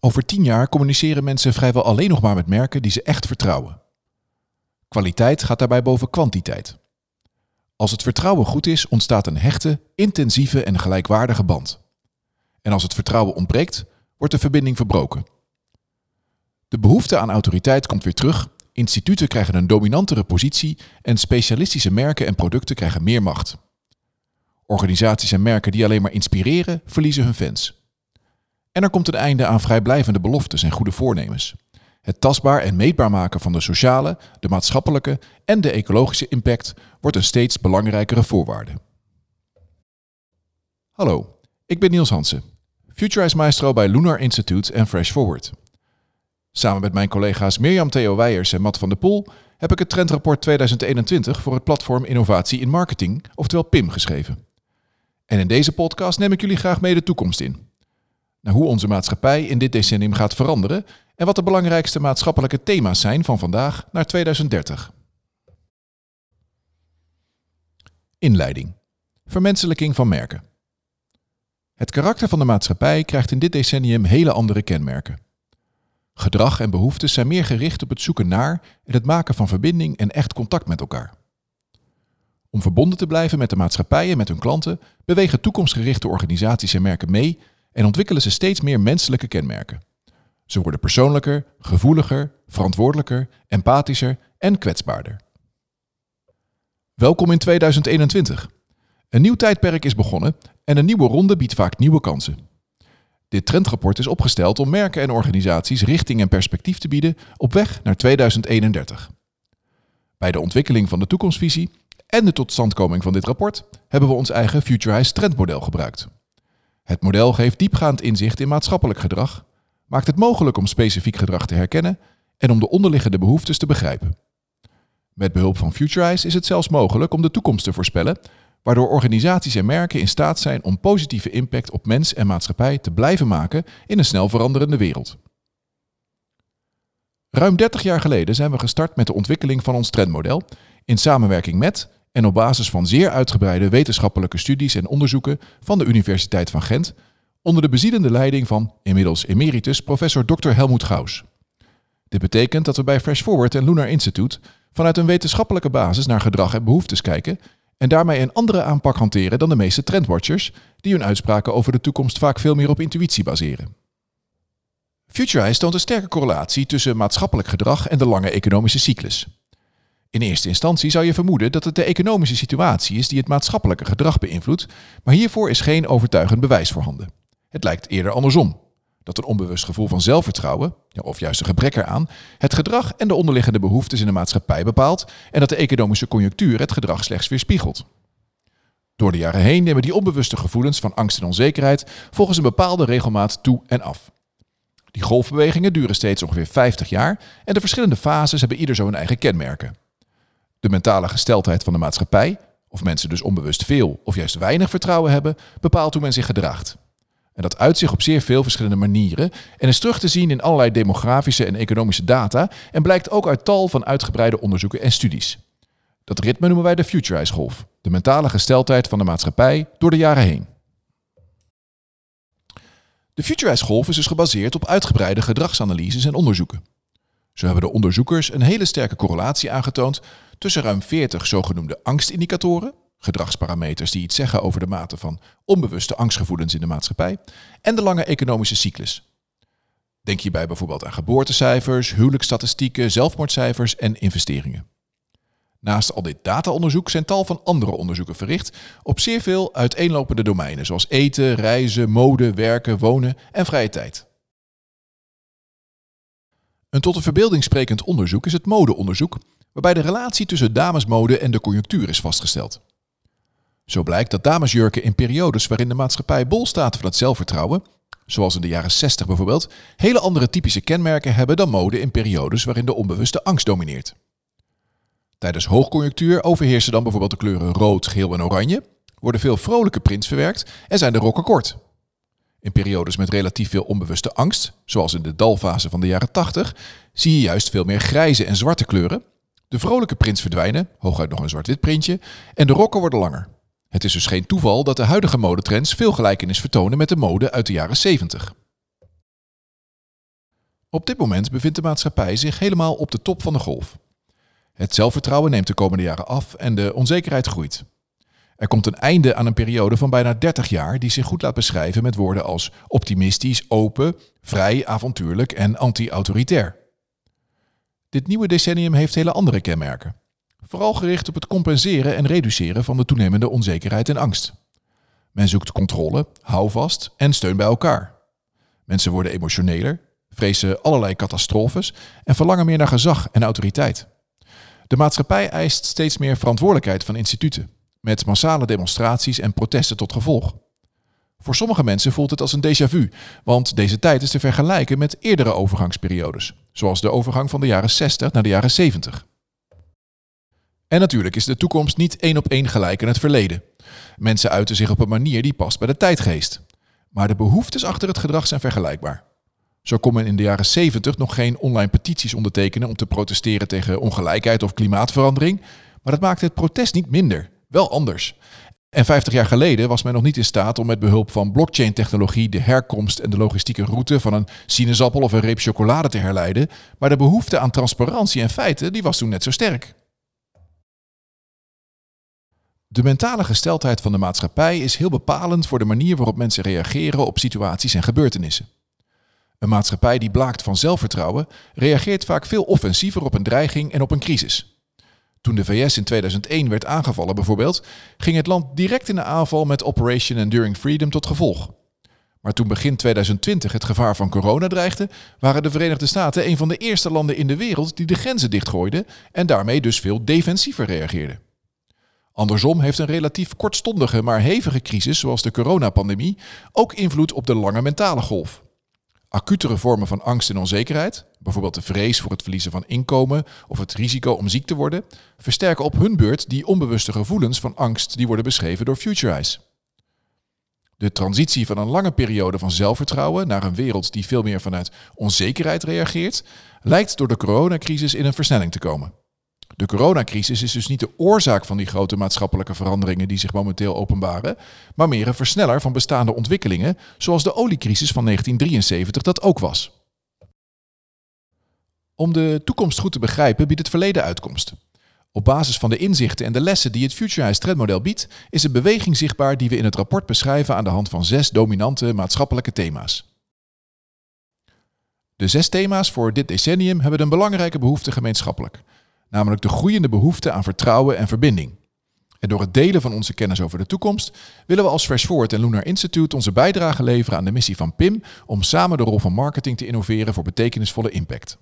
Over tien jaar communiceren mensen vrijwel alleen nog maar met merken die ze echt vertrouwen. Kwaliteit gaat daarbij boven kwantiteit. Als het vertrouwen goed is, ontstaat een hechte, intensieve en gelijkwaardige band. En als het vertrouwen ontbreekt, wordt de verbinding verbroken. De behoefte aan autoriteit komt weer terug, instituten krijgen een dominantere positie en specialistische merken en producten krijgen meer macht. Organisaties en merken die alleen maar inspireren, verliezen hun fans. En er komt een einde aan vrijblijvende beloftes en goede voornemens. Het tastbaar en meetbaar maken van de sociale, de maatschappelijke en de ecologische impact wordt een steeds belangrijkere voorwaarde. Hallo, ik ben Niels Hansen, Futurize Maestro bij Lunar Institute en Fresh Forward. Samen met mijn collega's Mirjam Theo Weijers en Matt van der Poel heb ik het trendrapport 2021 voor het platform Innovatie in Marketing, oftewel PIM, geschreven. En in deze podcast neem ik jullie graag mee de toekomst in. Naar hoe onze maatschappij in dit decennium gaat veranderen en wat de belangrijkste maatschappelijke thema's zijn van vandaag naar 2030. Inleiding. Vermenselijking van merken. Het karakter van de maatschappij krijgt in dit decennium hele andere kenmerken. Gedrag en behoeftes zijn meer gericht op het zoeken naar en het maken van verbinding en echt contact met elkaar. Om verbonden te blijven met de maatschappij en met hun klanten, bewegen toekomstgerichte organisaties en merken mee en ontwikkelen ze steeds meer menselijke kenmerken. Ze worden persoonlijker, gevoeliger, verantwoordelijker, empathischer en kwetsbaarder. Welkom in 2021. Een nieuw tijdperk is begonnen en een nieuwe ronde biedt vaak nieuwe kansen. Dit trendrapport is opgesteld om merken en organisaties richting en perspectief te bieden op weg naar 2031. Bij de ontwikkeling van de toekomstvisie en de totstandkoming van dit rapport hebben we ons eigen Futurize trendmodel gebruikt. Het model geeft diepgaand inzicht in maatschappelijk gedrag, maakt het mogelijk om specifiek gedrag te herkennen en om de onderliggende behoeftes te begrijpen. Met behulp van Futurize is het zelfs mogelijk om de toekomst te voorspellen, waardoor organisaties en merken in staat zijn om positieve impact op mens en maatschappij te blijven maken in een snel veranderende wereld. Ruim 30 jaar geleden zijn we gestart met de ontwikkeling van ons trendmodel in samenwerking met en op basis van zeer uitgebreide wetenschappelijke studies en onderzoeken van de Universiteit van Gent onder de bezielende leiding van inmiddels emeritus professor Dr. Helmoet Gauss. Dit betekent dat we bij Fresh Forward en Lunar Institute vanuit een wetenschappelijke basis naar gedrag en behoeftes kijken en daarmee een andere aanpak hanteren dan de meeste trendwatchers, die hun uitspraken over de toekomst vaak veel meer op intuïtie baseren. Futurize toont een sterke correlatie tussen maatschappelijk gedrag en de lange economische cyclus. In eerste instantie zou je vermoeden dat het de economische situatie is die het maatschappelijke gedrag beïnvloedt, maar hiervoor is geen overtuigend bewijs voorhanden. Het lijkt eerder andersom. Dat een onbewust gevoel van zelfvertrouwen, of juist een gebrek eraan, het gedrag en de onderliggende behoeftes in de maatschappij bepaalt en dat de economische conjunctuur het gedrag slechts weerspiegelt. Door de jaren heen nemen die onbewuste gevoelens van angst en onzekerheid volgens een bepaalde regelmaat toe en af. Die golfbewegingen duren steeds ongeveer 50 jaar en de verschillende fases hebben ieder zo hun eigen kenmerken. De mentale gesteldheid van de maatschappij, of mensen dus onbewust veel of juist weinig vertrouwen hebben, bepaalt hoe men zich gedraagt. En dat uit zich op zeer veel verschillende manieren en is terug te zien in allerlei demografische en economische data en blijkt ook uit tal van uitgebreide onderzoeken en studies. Dat ritme noemen wij de Futurize-golf, de mentale gesteldheid van de maatschappij door de jaren heen. De Futurize-golf is dus gebaseerd op uitgebreide gedragsanalyses en onderzoeken. Zo hebben de onderzoekers een hele sterke correlatie aangetoond tussen ruim 40 zogenoemde angstindicatoren, gedragsparameters die iets zeggen over de mate van onbewuste angstgevoelens in de maatschappij, en de lange economische cyclus. Denk hierbij bijvoorbeeld aan geboortecijfers, huwelijksstatistieken, zelfmoordcijfers en investeringen. Naast al dit dataonderzoek zijn tal van andere onderzoeken verricht op zeer veel uiteenlopende domeinen, zoals eten, reizen, mode, werken, wonen en vrije tijd. Een tot de verbeelding sprekend onderzoek is het modeonderzoek, waarbij de relatie tussen damesmode en de conjunctuur is vastgesteld. Zo blijkt dat damesjurken in periodes waarin de maatschappij bol staat van het zelfvertrouwen, zoals in de jaren 60 bijvoorbeeld, hele andere typische kenmerken hebben dan mode in periodes waarin de onbewuste angst domineert. Tijdens hoogconjunctuur overheersen dan bijvoorbeeld de kleuren rood, geel en oranje, worden veel vrolijke prints verwerkt en zijn de rokken kort. In periodes met relatief veel onbewuste angst, zoals in de dalfase van de jaren 80, zie je juist veel meer grijze en zwarte kleuren. De vrolijke prints verdwijnen, hooguit nog een zwart-wit printje, en de rokken worden langer. Het is dus geen toeval dat de huidige modetrends veel gelijkenis vertonen met de mode uit de jaren 70. Op dit moment bevindt de maatschappij zich helemaal op de top van de golf. Het zelfvertrouwen neemt de komende jaren af en de onzekerheid groeit. Er komt een einde aan een periode van bijna 30 jaar die zich goed laat beschrijven met woorden als optimistisch, open, vrij, avontuurlijk en anti-autoritair. Dit nieuwe decennium heeft hele andere kenmerken. Vooral gericht op het compenseren en reduceren van de toenemende onzekerheid en angst. Men zoekt controle, houvast en steun bij elkaar. Mensen worden emotioneler, vrezen allerlei catastrofes en verlangen meer naar gezag en autoriteit. De maatschappij eist steeds meer verantwoordelijkheid van instituten, met massale demonstraties en protesten tot gevolg. Voor sommige mensen voelt het als een déjà vu, want deze tijd is te vergelijken met eerdere overgangsperiodes, zoals de overgang van de jaren 60 naar de jaren 70. En natuurlijk is de toekomst niet één op één gelijk aan het verleden. Mensen uiten zich op een manier die past bij de tijdgeest. Maar de behoeftes achter het gedrag zijn vergelijkbaar. Zo kon men in de jaren 70 nog geen online petities ondertekenen om te protesteren tegen ongelijkheid of klimaatverandering, maar dat maakte het protest niet minder, wel anders. En 50 jaar geleden was men nog niet in staat om met behulp van blockchain-technologie de herkomst en de logistieke route van een sinaasappel of een reep chocolade te herleiden, maar de behoefte aan transparantie en feiten die was toen net zo sterk. De mentale gesteldheid van de maatschappij is heel bepalend voor de manier waarop mensen reageren op situaties en gebeurtenissen. Een maatschappij die blaakt van zelfvertrouwen reageert vaak veel offensiever op een dreiging en op een crisis. Toen de VS in 2001 werd aangevallen bijvoorbeeld, ging het land direct in de aanval met Operation Enduring Freedom tot gevolg. Maar toen begin 2020 het gevaar van corona dreigde, waren de Verenigde Staten een van de eerste landen in de wereld die de grenzen dichtgooiden en daarmee dus veel defensiever reageerden. Andersom heeft een relatief kortstondige maar hevige crisis zoals de coronapandemie ook invloed op de lange mentale golf. Acutere vormen van angst en onzekerheid, bijvoorbeeld de vrees voor het verliezen van inkomen of het risico om ziek te worden, versterken op hun beurt die onbewuste gevoelens van angst die worden beschreven door Future Eyes. De transitie van een lange periode van zelfvertrouwen naar een wereld die veel meer vanuit onzekerheid reageert, lijkt door de coronacrisis in een versnelling te komen. De coronacrisis is dus niet de oorzaak van die grote maatschappelijke veranderingen die zich momenteel openbaren, maar meer een versneller van bestaande ontwikkelingen, zoals de oliecrisis van 1973 dat ook was. Om de toekomst goed te begrijpen biedt het verleden uitkomst. Op basis van de inzichten en de lessen die het Futurize Trendmodel biedt, is een beweging zichtbaar die we in het rapport beschrijven aan de hand van zes dominante maatschappelijke thema's. De zes thema's voor dit decennium hebben een belangrijke behoefte gemeenschappelijk namelijk de groeiende behoefte aan vertrouwen en verbinding. En door het delen van onze kennis over de toekomst willen we als Fresh Forward en Lunar Institute onze bijdrage leveren aan de missie van PIM om samen de rol van marketing te innoveren voor betekenisvolle impact.